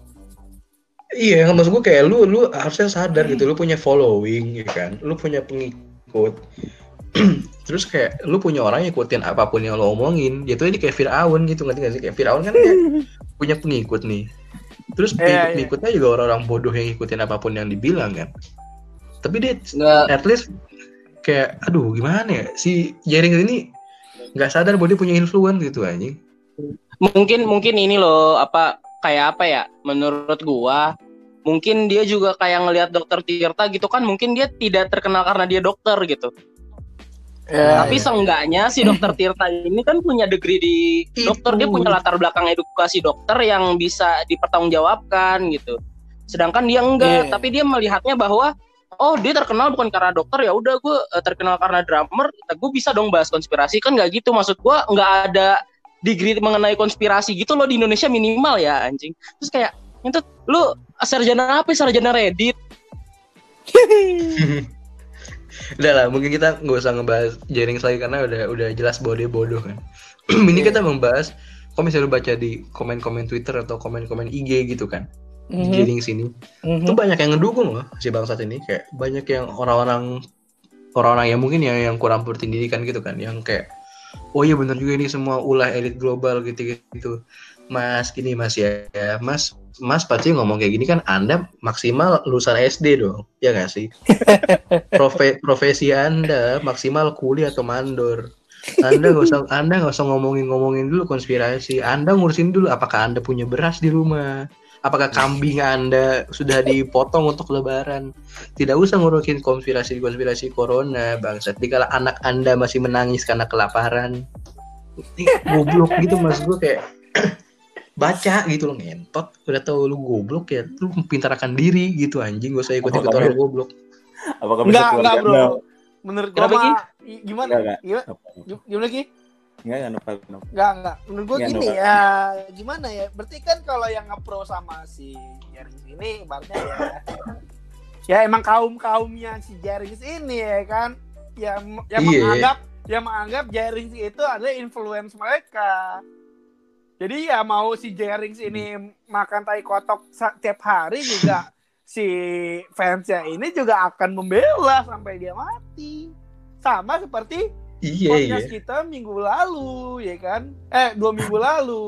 Iya, maksud gue kayak lu lu harusnya sadar gitu, lu punya following, ya kan? Lu punya pengikut. Terus kayak lu punya orang yang ikutin apa pun yang lo omongin, jatuhnya dia kayak Firaun gitu, ngerti nggak sih? Kayak Firaun kan dia punya pengikut nih. Terus Iya, iya. pengikut-pengikutnya juga orang-orang bodoh yang ikutin apa pun yang dibilang kan. Tapi dia Nggak, at least kayak aduh gimana ya si Jaring ini nggak sadar bahwa dia punya influence gitu anjing. mungkin mungkin ini loh apa kayak apa ya menurut gua mungkin dia juga kayak ngelihat dokter Tirta gitu kan mungkin dia tidak terkenal karena dia dokter gitu Ya, tapi seenggaknya si dokter Tirta ini kan punya degree di Itu. dokter dia punya latar belakang edukasi dokter yang bisa dipertanggungjawabkan gitu. Sedangkan dia enggak Iya. tapi dia melihatnya bahwa oh dia terkenal bukan karena dokter ya udah gue eh, terkenal karena drummer gue bisa dong bahas konspirasi. Kan nggak gitu maksud gue nggak ada degree mengenai konspirasi gitu loh di Indonesia minimal ya anjing. Terus kayak itu lu sarjana apa sarjana Reddit Udah lah, mungkin kita nggak usah ngebahas Jaring lagi karena udah udah jelas bahwa dia bodoh kan. Ini Iya. kita membahas, kalau misalnya lu baca di komen-komen Twitter atau komen-komen IG gitu kan, di Mhm, Jaring sini, mhm. itu banyak yang ngedukung loh si bangsat ini. Kayak banyak yang orang-orang orang-orang yang mungkin yang yang kurang berpendidikan gitu kan, yang kayak oh iya bener juga ini semua ulah elit global gitu gitu. Mas gini mas ya mas mas pasti ngomong kayak gini kan anda maksimal lulusan SD dong ya nggak sih? Profe- profesi anda maksimal kuliah atau mandor. Anda nggak usah anda nggak usah ngomongin ngomongin dulu konspirasi. Anda ngurusin dulu apakah anda punya beras di rumah apakah kambing anda sudah dipotong untuk lebaran. Tidak usah ngurusin konspirasi konspirasi corona bangsat. Dikala anak anda masih menangis karena kelaparan Ini goblok gitu mas gue kayak baca gitu loh ngentot udah tau lu goblok ya lu pintarkan diri gitu anjing gak usah ikut ikut orang goblok Apakah bisa enggak, bro. Menurut mah i- gimana? Enggak, enggak. Gimana? Gimana Ki? Enggak, enggak, enggak, enggak. Enggak, enggak. Menurut gua Enggak, gini ya, gimana ya? Berarti kan kalau yang nge-pro sama si Jarings ini ibaratnya ya ya emang kaum-kaumnya si Jarings ini ya kan yang yang Iya. menganggap yang menganggap Jarings itu adalah influence mereka. Jadi ya mau si Jarings ini makan tai kotok sa- tiap hari juga si fansnya ini juga akan membela sampai dia mati. Sama seperti iya iya. podcast kita minggu lalu ya kan? Eh dua minggu lalu.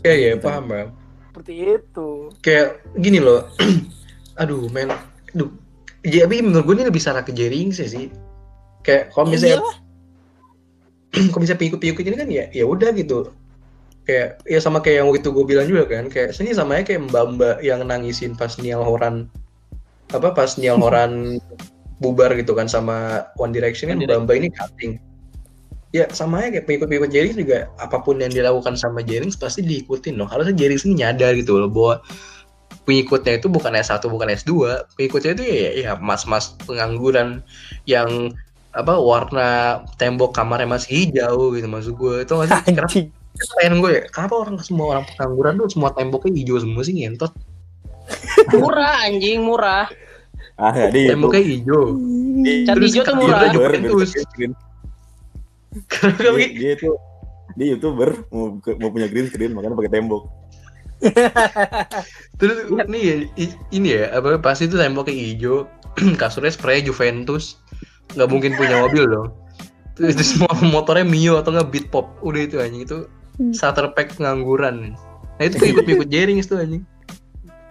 Iya iya paham paham seperti itu. Kayak gini loh. Aduh men. Aduh ya, tapi menurut gue ini lebih salah ke Jering sih sih. Kayak kalau misalnya Iyalah. kalau misalnya pengikut-pengikut ini kan ya ya udah gitu kayak ya sama kayak yang waktu gue bilang juga kan kayak sini sama kayak mbak mbak yang nangisin pas Niall Horan apa pas Niall Horan bubar gitu kan sama One Direction kan mbak mbak ini cutting. Ya sama aja kayak pengikut-pengikut Jerings juga apa pun yang dilakukan sama Jerings pasti diikutin dong. Harusnya Jerings ini nyadar gitu loh bahwa pengikutnya itu bukan S1 bukan S2 pengikutnya itu ya, ya mas-mas pengangguran yang apa warna tembok kamarnya masih hijau gitu maksud gue itu masih pengen gue ya kenapa orang semua orang pengangguran tuh semua temboknya hijau semua sih ngentot? Murah anjing murah. Ah, enggak, di temboknya hijau. Cat hijau tuh kan murah. Dia YouTuber. Kenapa Dia, gitu? dia itu dia youtuber mau, mau punya green screen makanya pakai tembok. terus nih ya, ini ya apa pasti itu temboknya hijau kasurnya spray Juventus. Nggak mungkin punya mobil dong. Terus itu semua motornya Mio atau nggak Beat Pop udah itu anjing itu starter pack pengangguran nah itu ikut-ikut Jerings tuh anjing.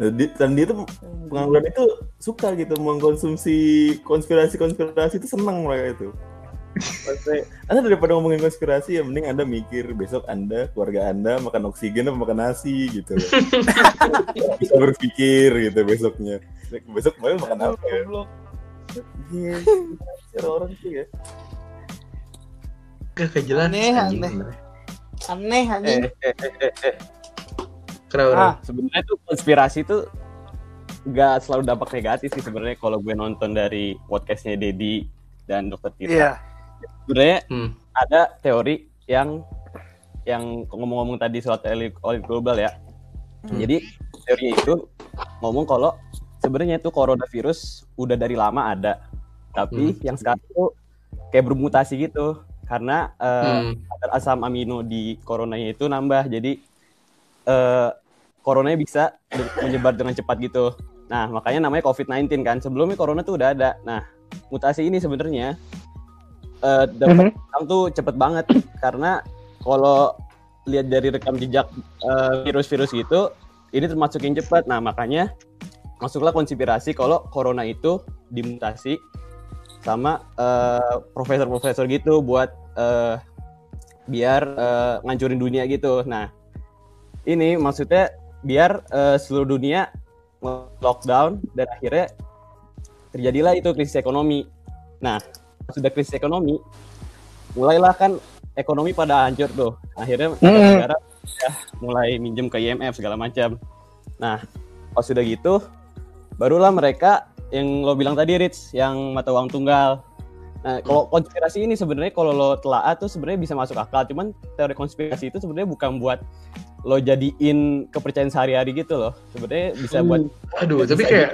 Nah, Dan dia tuh pengangguran itu suka gitu mengkonsumsi konspirasi-konspirasi itu seneng mereka itu. Maksudnya, anda daripada ngomongin konspirasi ya mending anda mikir besok anda keluarga anda makan oksigen apa makan nasi gitu. Bisa berpikir gitu besoknya. Besok kemarin makan apa ya. Iya, orang tuh ya. Gak jelas Aneh, aneh. Aneh Eh, anjing. eh, eh, eh, eh. Kenapa? Ah. Sebenarnya tuh konspirasi tuh nggak selalu dampak negatif sih sebenarnya kalau gue nonton dari podcastnya Dedi dan Dokter Tita. Iya. Sebenarnya Hmm. ada teori yang yang ngomong-ngomong tadi soal elit elit global ya. Hmm. Jadi teorinya itu ngomong kalau sebenarnya itu coronavirus udah dari lama ada, tapi Hmm. yang sekarang tuh kayak bermutasi gitu karena eh, Hmm. asam amino di coronanya itu nambah, jadi eh coronanya bisa menyebar dengan cepat gitu. Nah makanya namanya COVID-19 kan. Sebelumnya corona tuh udah ada. Nah mutasi ini sebenarnya eh dapat datang tuh cepet banget karena kalau lihat dari rekam jejak virus-virus gitu ini termasuk yang cepat nah makanya masuklah konspirasi kalau corona itu dimutasi sama eh, profesor-profesor gitu buat eh, biar eh, ngancurin dunia gitu nah ini maksudnya biar eh, seluruh dunia lockdown dan akhirnya terjadilah itu krisis ekonomi nah sudah krisis ekonomi mulailah kan ekonomi pada hancur tuh. Akhirnya negara ya mulai minjem ke IMF segala macam. Nah, pas sudah gitu, barulah mereka yang lo bilang tadi Rich, yang mata uang tunggal. Nah, kalau konspirasi ini sebenarnya kalau lo telaah tuh sebenarnya bisa masuk akal. Cuman teori konspirasi itu sebenarnya bukan buat lo jadiin kepercayaan sehari-hari gitu loh. Sebenarnya bisa buat Aduh, Ya, tapi kayak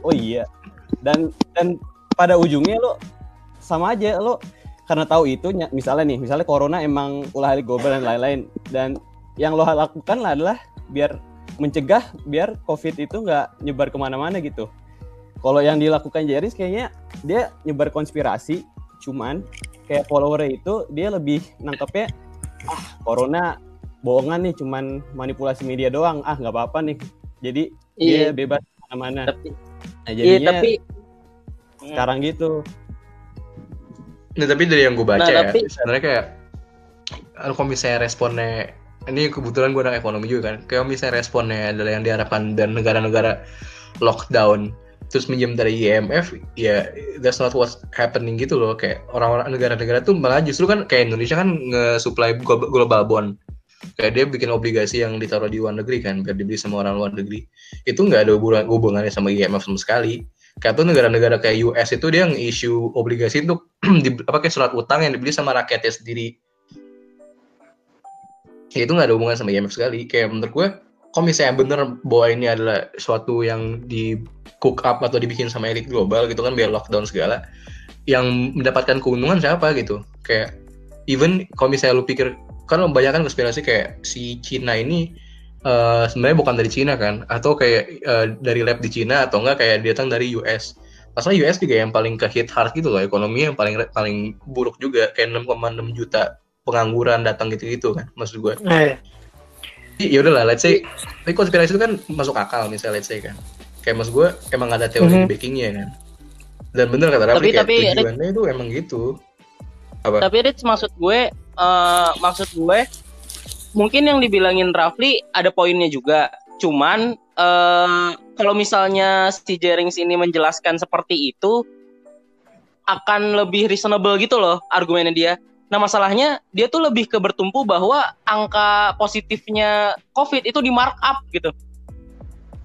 oh iya dan dan pada ujungnya lo sama aja lo karena tahu itu ny- misalnya nih misalnya corona emang ulah halik global dan lain-lain dan yang lo lakukan lah adalah biar mencegah biar covid itu nggak nyebar ke mana-mana gitu kalau yang dilakukan Jeris kayaknya dia nyebar konspirasi cuman kayak followernya itu dia lebih nangkepnya ah corona bohongan nih cuman manipulasi media doang ah nggak apa-apa nih jadi dia Iya. bebas ke mana-mana Tapi Nah, iya tapi sekarang gitu. Nah, tapi dari yang gue baca Nah, ya, tapi- sebenarnya kayak kalau misalnya responnya ini kebetulan gue anak ekonomi juga kan. Kayak misalnya responnya adalah yang diharapkan dan negara-negara lockdown terus minjem dari IMF, ya that's not what's happening gitu loh. Kayak orang-orang negara-negara tuh malah justru kan kayak Indonesia kan nge-supply glo- global bond. Kayak dia bikin obligasi yang ditaruh di luar negeri kan, biar dibeli sama orang luar negeri. Itu nggak ada hubungan hubungannya sama IMF sama sekali kayak tuh negara-negara kayak US itu dia nge-issue obligasi untuk di, apa kayak surat utang yang dibeli sama rakyatnya sendiri. Ya, itu nggak ada hubungan sama IMF sekali. Kayak menurut gue, kalau misalnya bener bahwa ini adalah suatu yang di cook up atau dibikin sama elit global gitu kan biar lockdown segala, yang mendapatkan keuntungan siapa gitu? Kayak even kalau misalnya lu pikir kan membayangkan konspirasi kayak si Cina ini eh, sebenarnya bukan dari Cina kan atau kayak eh, dari lab di Cina atau enggak kayak datang dari US Masalah US juga yang paling ke hit hard gitu loh ekonomi yang paling paling buruk juga kayak 6,6 juta pengangguran datang gitu-gitu kan maksud gue Eh, ya udahlah let's say tapi konspirasi itu kan masuk akal misalnya let's say kan kayak maksud gue emang ada teori Mhm. backingnya kan dan bener kata Raffi Tapi- kayak tapi, tujuannya itu emang gitu apa tapi Rich maksud gue eh, maksud gue mungkin yang dibilangin Rafli ada poinnya juga. Cuman eh, kalau misalnya si Jerings ini menjelaskan seperti itu akan lebih reasonable gitu loh argumennya dia. Nah masalahnya dia tuh lebih ke bertumpu bahwa angka positifnya COVID itu di markup gitu.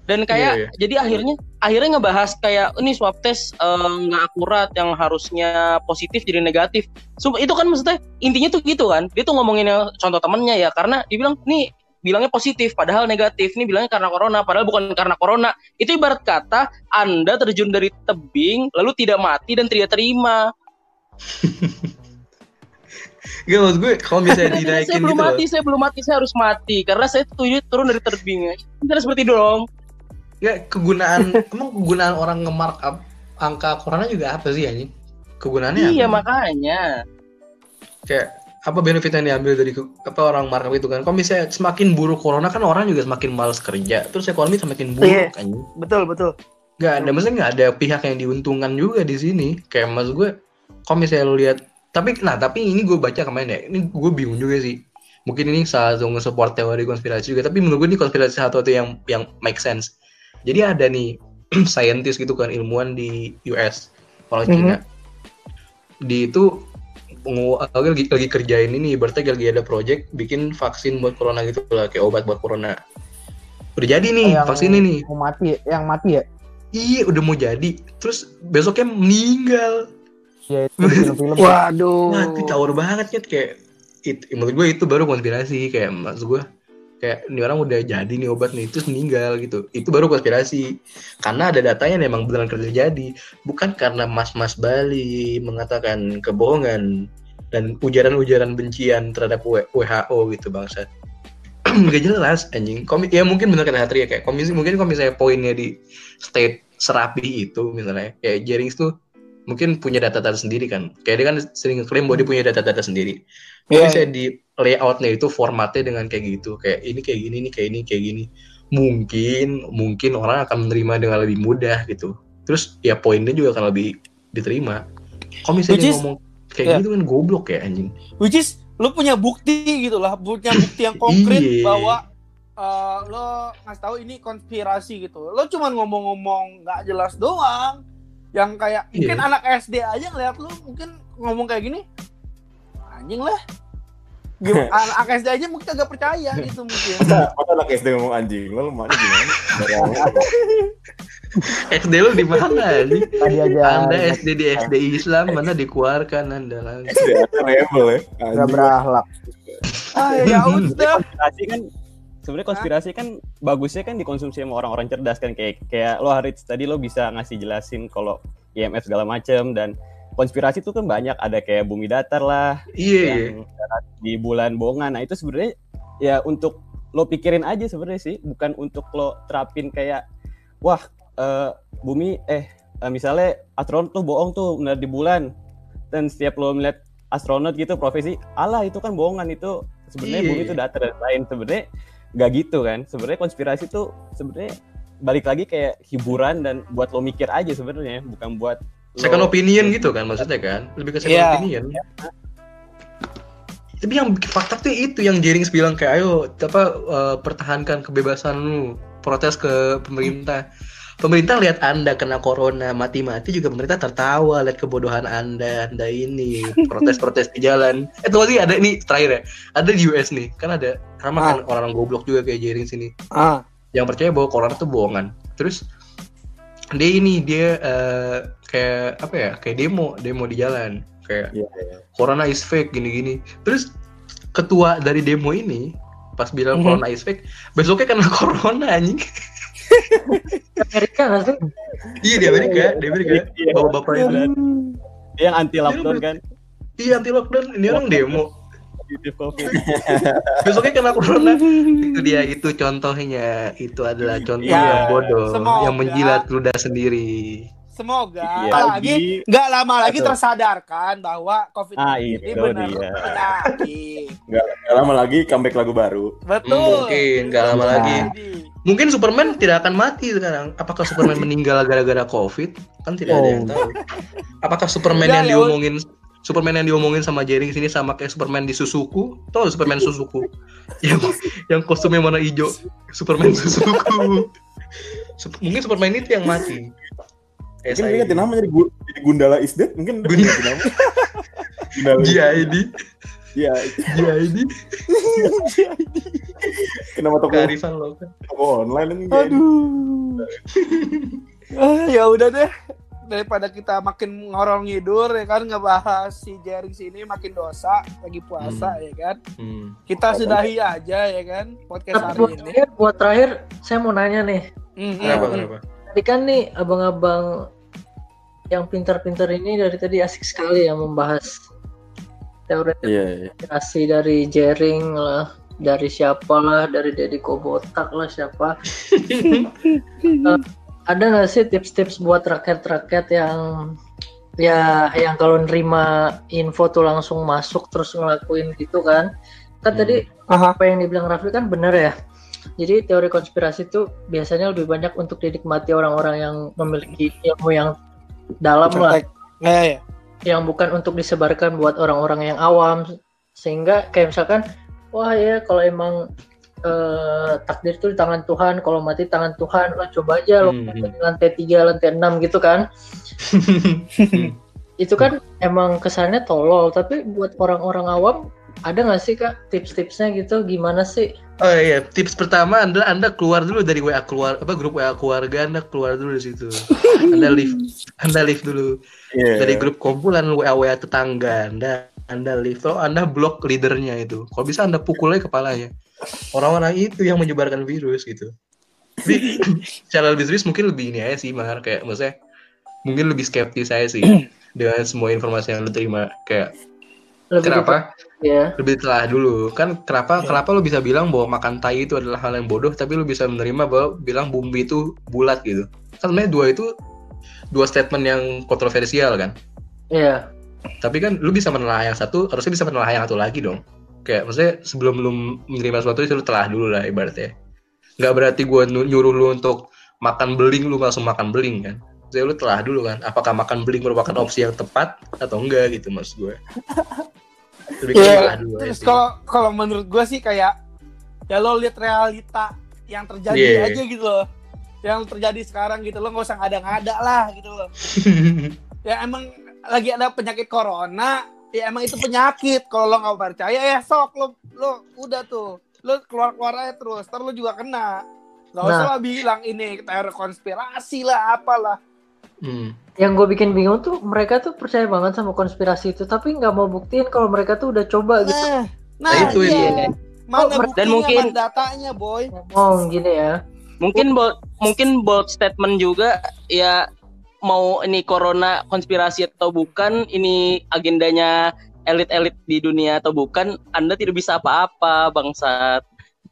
Dan kayak Iya, iya. jadi akhirnya akhirnya ngebahas kayak ini swab test eh, nggak akurat yang harusnya positif jadi negatif. Sumpah, itu kan maksudnya intinya tuh gitu kan. Dia tuh ngomongin contoh temennya ya karena dibilang nih bilangnya positif padahal negatif. Ini bilangnya karena corona padahal bukan karena corona. Itu ibarat kata Anda terjun dari tebing lalu tidak mati dan tidak terima. Gak maksud gue kalau misalnya saya dinaikin belum gitu loh mati, saya belum mati, saya harus mati karena saya tuh turun dari tebing. Tidak seperti itu dong. Ya kegunaan emang kegunaan orang nge-markup angka corona juga apa sih anjing? Kegunaannya Iya apa? makanya. Kayak apa benefit yang diambil dari apa orang markup itu kan? Kalau misalnya semakin buruk corona kan orang juga semakin malas kerja, terus ekonomi semakin buruk Iya. anjing. betul betul. Nggak ada, maksudnya nggak ada pihak yang diuntungkan juga di sini. Kayak maksud gue, kalau misalnya lu lihat, tapi nah tapi ini gue baca kemarin ya, ini gue bingung juga sih. Mungkin ini salah satu nge-support teori konspirasi juga, tapi menurut gue ini konspirasi satu itu yang yang make sense. Jadi ada nih scientist gitu kan ilmuwan di US, orang Mhm. Cina. Di itu lagi, lagi kerjain ini berarti lagi ada project bikin vaksin buat corona gitu lah kayak obat buat corona udah jadi nih Yang- vaksin ini Mau mati, yang mati ya? iya udah mau jadi terus besoknya meninggal Ya itu di film-film. Waduh. Wah, itu caur banget kan kayak itu menurut gue itu baru konspirasi. Kayak maksud gue kayak ini orang udah jadi nih obat nih terus meninggal gitu. Itu baru konspirasi. Karena ada datanya yang emang beneran terjadi bukan karena mas-mas Bali mengatakan kebohongan dan ujaran-ujaran bencian terhadap WHO gitu bangsat gak jelas anjing. Komik ya mungkin bener kata Hatria. Kayak komisi mungkin kalau misalnya poinnya di state serapi itu misalnya. Kayak Jerings tuh mungkin punya data-data sendiri kan. Kayak dia kan sering klaim bahwa dia punya data-data sendiri. Iya, Tapi saya di layoutnya itu formatnya dengan kayak gitu. Kayak ini kayak gini ini kayak ini kayak gini. Mungkin mungkin orang akan menerima dengan lebih mudah gitu. Terus ya poinnya juga akan lebih diterima. Kalau misalnya Which is- ngomong kayak ya. gitu kan goblok ya anjing. Which is lu punya bukti gitu lah, punya bukti yang konkret Iya. bahwa eh, lo ngasih tahu ini konspirasi gitu. Lo cuman ngomong-ngomong nggak jelas doang. Yang kayak Iya. mungkin anak SD aja ngeliat lu mungkin ngomong kayak gini. Anjing lah. Gimana, anak SD aja mungkin agak percaya gitu mungkin. Masa, masa anak SD ngomong anjing, lo mana gimana? SD lu di mana anjing Tadi aja anda SD di SD Islam mana dikeluarkan anda langsung SD rebel ya. nggak Anjing. berakhlak. ah ya udah. kan sebenarnya konspirasi kan bagusnya kan dikonsumsi sama orang-orang cerdas kan. Kayak kayak lo Harit tadi lo bisa ngasih jelasin kalau IMF segala macem dan konspirasi itu kan banyak. Ada kayak bumi datar lah iya iya. yang darat di bulan bohongan nah itu sebenarnya ya untuk lo pikirin aja sebenarnya sih. Bukan untuk lo terapin kayak wah eh, bumi eh eh, misalnya astronot tuh bohong tuh benar di bulan. Dan setiap lo melihat astronot gitu profesi Allah itu kan bohongan itu sebenarnya Iya, bumi iya. itu datar dan lain. Sebenarnya nggak gitu kan. Sebenarnya konspirasi tuh sebenarnya balik lagi kayak hiburan dan buat lo mikir aja sebenarnya bukan buat lo- second opinion gitu kan maksudnya kan? Lebih ke second Iya. opinion. Tapi yang fakta tuh itu yang Jerings bilang kayak ayo apa eh, pertahankan kebebasan lu protes ke pemerintah pemerintah lihat anda kena corona mati-mati juga pemerintah tertawa lihat kebodohan anda anda ini protes-protes di jalan eh tuh sih ada ini terakhir ya ada di US nih kan ada sama kan orang-orang goblok juga kayak Jerings ini Ah, yang percaya bahwa corona itu bohongan. Terus dia ini dia eh, kayak apa ya? Kayak demo, demo di jalan. Kayak Iya, iya. corona is fake gini-gini. Terus ketua dari demo ini pas bilang Mhm. corona is fake, besoknya kena corona anjing. Amerika nggak sih? iya di Amerika, di Amerika. Iya. Bapak-bapak itu. dia yang anti lockdown kan Iya anti lockdown, ini orang demo. covid Besoknya kena corona. itu dia itu contohnya. Itu adalah contoh Ya, yang bodoh, semoga- yang menjilat ludah sendiri. Semoga Iya. lagi nggak lama lagi Betul. tersadarkan bahwa COVID Ah, ini itu benar penyakit. Nggak nggak lama lagi comeback lagu baru. Betul. Mungkin nggak lama Nah. lagi. Mungkin Superman tidak akan mati sekarang. Apakah Superman meninggal gara-gara COVID? Kan tidak ada yang tahu. Apakah Superman yang ya, diomongin Superman yang diomongin sama Jerry sini sama kayak Superman di Susuku? Tahu Superman Susuku? yang yang kostumnya warna hijau. Superman Susuku. Mungkin Superman itu yang mati. Mungkin dia ganti nama jadi, jadi Gundala is dead. Mungkin Gunda- ganti nama. Gundala is dead. GID, Iya, GID, kenapa toko, kearifan lokal. toko online ini. aduh. Ah, ya udah deh. Daripada kita makin ngorong ngidur ya kan ngebahas si Jering sini makin dosa lagi puasa ya kan. Hmm. Kita sudahi aja ya kan podcast hari buat ini. terakhir, buat terakhir, saya mau nanya nih. Hmm, Kenapa, hmm, kenapa? Tadi kan nih abang-abang yang pintar-pintar ini dari tadi asik sekali ya membahas teori Iya, iya. konspirasi dari Jering lah, dari siapa lah, dari Deddy Kobotak lah siapa. Eh, ada nggak sih tips-tips buat rakyat-rakyat yang ya yang kalau nerima info tuh langsung masuk terus ngelakuin gitu kan? Kan Hmm. tadi Aha. apa yang dibilang Raffi kan benar ya. Jadi teori konspirasi itu biasanya lebih banyak untuk dinikmati orang-orang yang memiliki ilmu yang dalam lah. Perfect. Ya, ya. yang bukan untuk disebarkan buat orang-orang yang awam. Sehingga kayak misalkan wah ya kalau emang eh, takdir itu di tangan Tuhan kalau mati tangan Tuhan lo coba aja lo Hmm, di lantai 3 lantai 6 gitu kan. Itu kan emang kesannya tolol tapi buat orang-orang awam ada nggak sih kak tips-tipsnya gitu? Gimana sih Oh iya, tips pertama anda anda keluar dulu dari WA keluar apa grup WA keluarga anda keluar dulu dari situ. Anda leave, anda leave dulu Iya. dari grup kumpulan WA WA tetangga anda. Anda leave, oh anda blok leadernya itu. Kalau bisa anda pukul aja kepalanya. Orang-orang itu yang menyebarkan virus gitu. Secara lebih serius mungkin lebih ini aja sih, Mar. Kayak maksudnya mungkin lebih skeptis saya sih dengan semua informasi yang lu terima. Kayak lebih kenapa? gitu, ya lebih telah dulu. Kan kenapa kenapa lu bisa bilang bahwa makan tai itu adalah hal yang bodoh tapi lu bisa menerima bahwa bilang bumbu itu bulat gitu? Kan sebenarnya dua itu dua statement yang kontroversial kan? Iya. tapi kan lu bisa menelaah yang satu harusnya bisa menelaah yang satu lagi dong. Kayak maksudnya sebelum lu menerima sesuatu itu lu telah dulu lah ibaratnya. Nggak berarti gua nu- nyuruh lu untuk makan beling lu langsung makan beling kan? Jadi lu telah dulu kan apakah makan beling merupakan opsi yang tepat atau enggak gitu mas gue lebih Iya, Terus kalau kalau menurut gue sih kayak ya lo lihat realita yang terjadi Iya. aja gitu loh. Yang terjadi sekarang gitu lo nggak usah ngada-ngada lah gitu loh. Ya emang lagi ada penyakit corona, ya emang itu penyakit. Kalau lo nggak percaya ya sok lo lo udah tuh. Lo keluar-keluar aja terus, ntar lo juga kena. Gak usah Nah. lah bilang ini teori konspirasi lah apalah. Hmm. Yang gue bikin bingung tuh mereka tuh percaya banget sama konspirasi itu tapi nggak mau buktiin kalau mereka tuh udah coba gitu Nah, nah, Nah, itu iya. Mana Oh, buktinya, dan mungkin- mana datanya, boy? ngomong gini ya. Mungkin bold, mungkin bold statement juga ya mau ini corona konspirasi atau bukan, ini agendanya elit-elit di dunia atau bukan, Anda tidak bisa apa-apa, bangsat.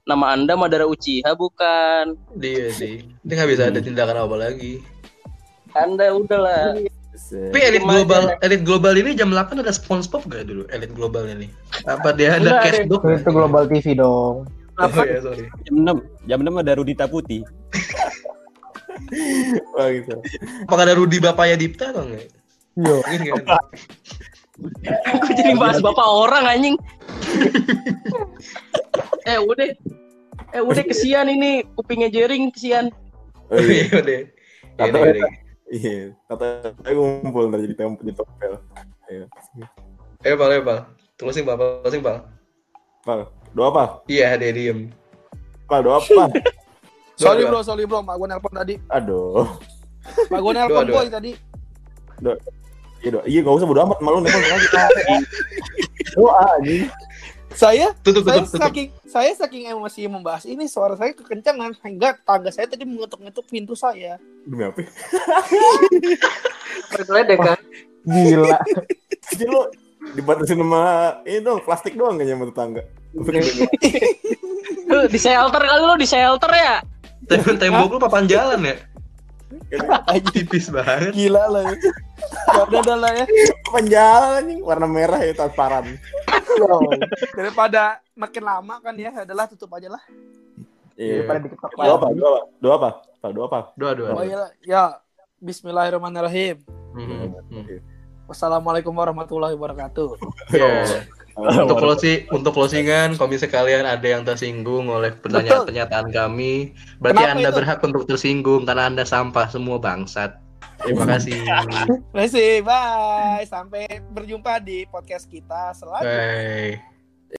Nama Anda Madara Uchiha bukan. Dia sih. Dia nggak bisa ada tindakan apa lagi. Anda udahlah. Tapi elit global, elit global ini jam 8 ada SpongeBob gak dulu? Elit global ini. Apa dia ada Enggak, dog? Itu Global TV dong. Oh ya, sorry. Jam 6, jam 6 ada Rudita Putih. Wah, gitu. Apakah ada Rudi bapaknya Dipta atau enggak? Kan? Aku jadi bahas bapak orang anjing. eh udah. Eh udah kesian ini kupingnya jering kesian. Oh, Oh iya. iya udah. Iya, Kata- iya, iya. Iya, kata saya ngumpul ntar jadi tem jadi topel. Ayo. Ayo Pal, ayo Pal. Closing Pal, closing Pal. Pal, doa apa? Iya, dia diem. Pal, doa apa? Sorry Doa, bro, sorry bro, mak gue nelpon tadi. Aduh. Mak gue nelpon Doa, doa. boy tadi. Iya, doa. Iya, enggak usah bodo amat, malu nelpon lagi. Doa anjing. Saya Tutup, saya tutup, tutup. saking saya saking emosi membahas ini suara saya kekencangan hingga tangga saya tadi mengetuk-ngetuk pintu saya. Demi apa? Bergeledek kan. Gila. Jadi lu dibatasin sama ini dong, plastik doang kayaknya sama tetangga. Lu di shelter kali lu di shelter ya? Tem- Tembok lu papan jalan ya? Kayaknya Tipis banget. Gila lah. Ya udah udah lah ya. penjalan anjing, warna merah ya transparan. Daripada makin lama kan ya, adalah tutup aja lah. Iya. Daripada diketok Doa apa? Doa apa? Doa apa? Doa apa? Doa, doa. Oh iya ya. Bismillahirrahmanirrahim. Hmm, hmm. Wassalamualaikum warahmatullahi wabarakatuh. Iya. Untuk closing, untuk closingan, kalau misalnya kalian ada yang tersinggung oleh pernyataan-pernyataan kami, berarti Kenapa Anda itu? berhak untuk tersinggung karena Anda sampah semua bangsat. Terima kasih. Terima kasih, bye. Sampai berjumpa di podcast kita selanjutnya. Bye.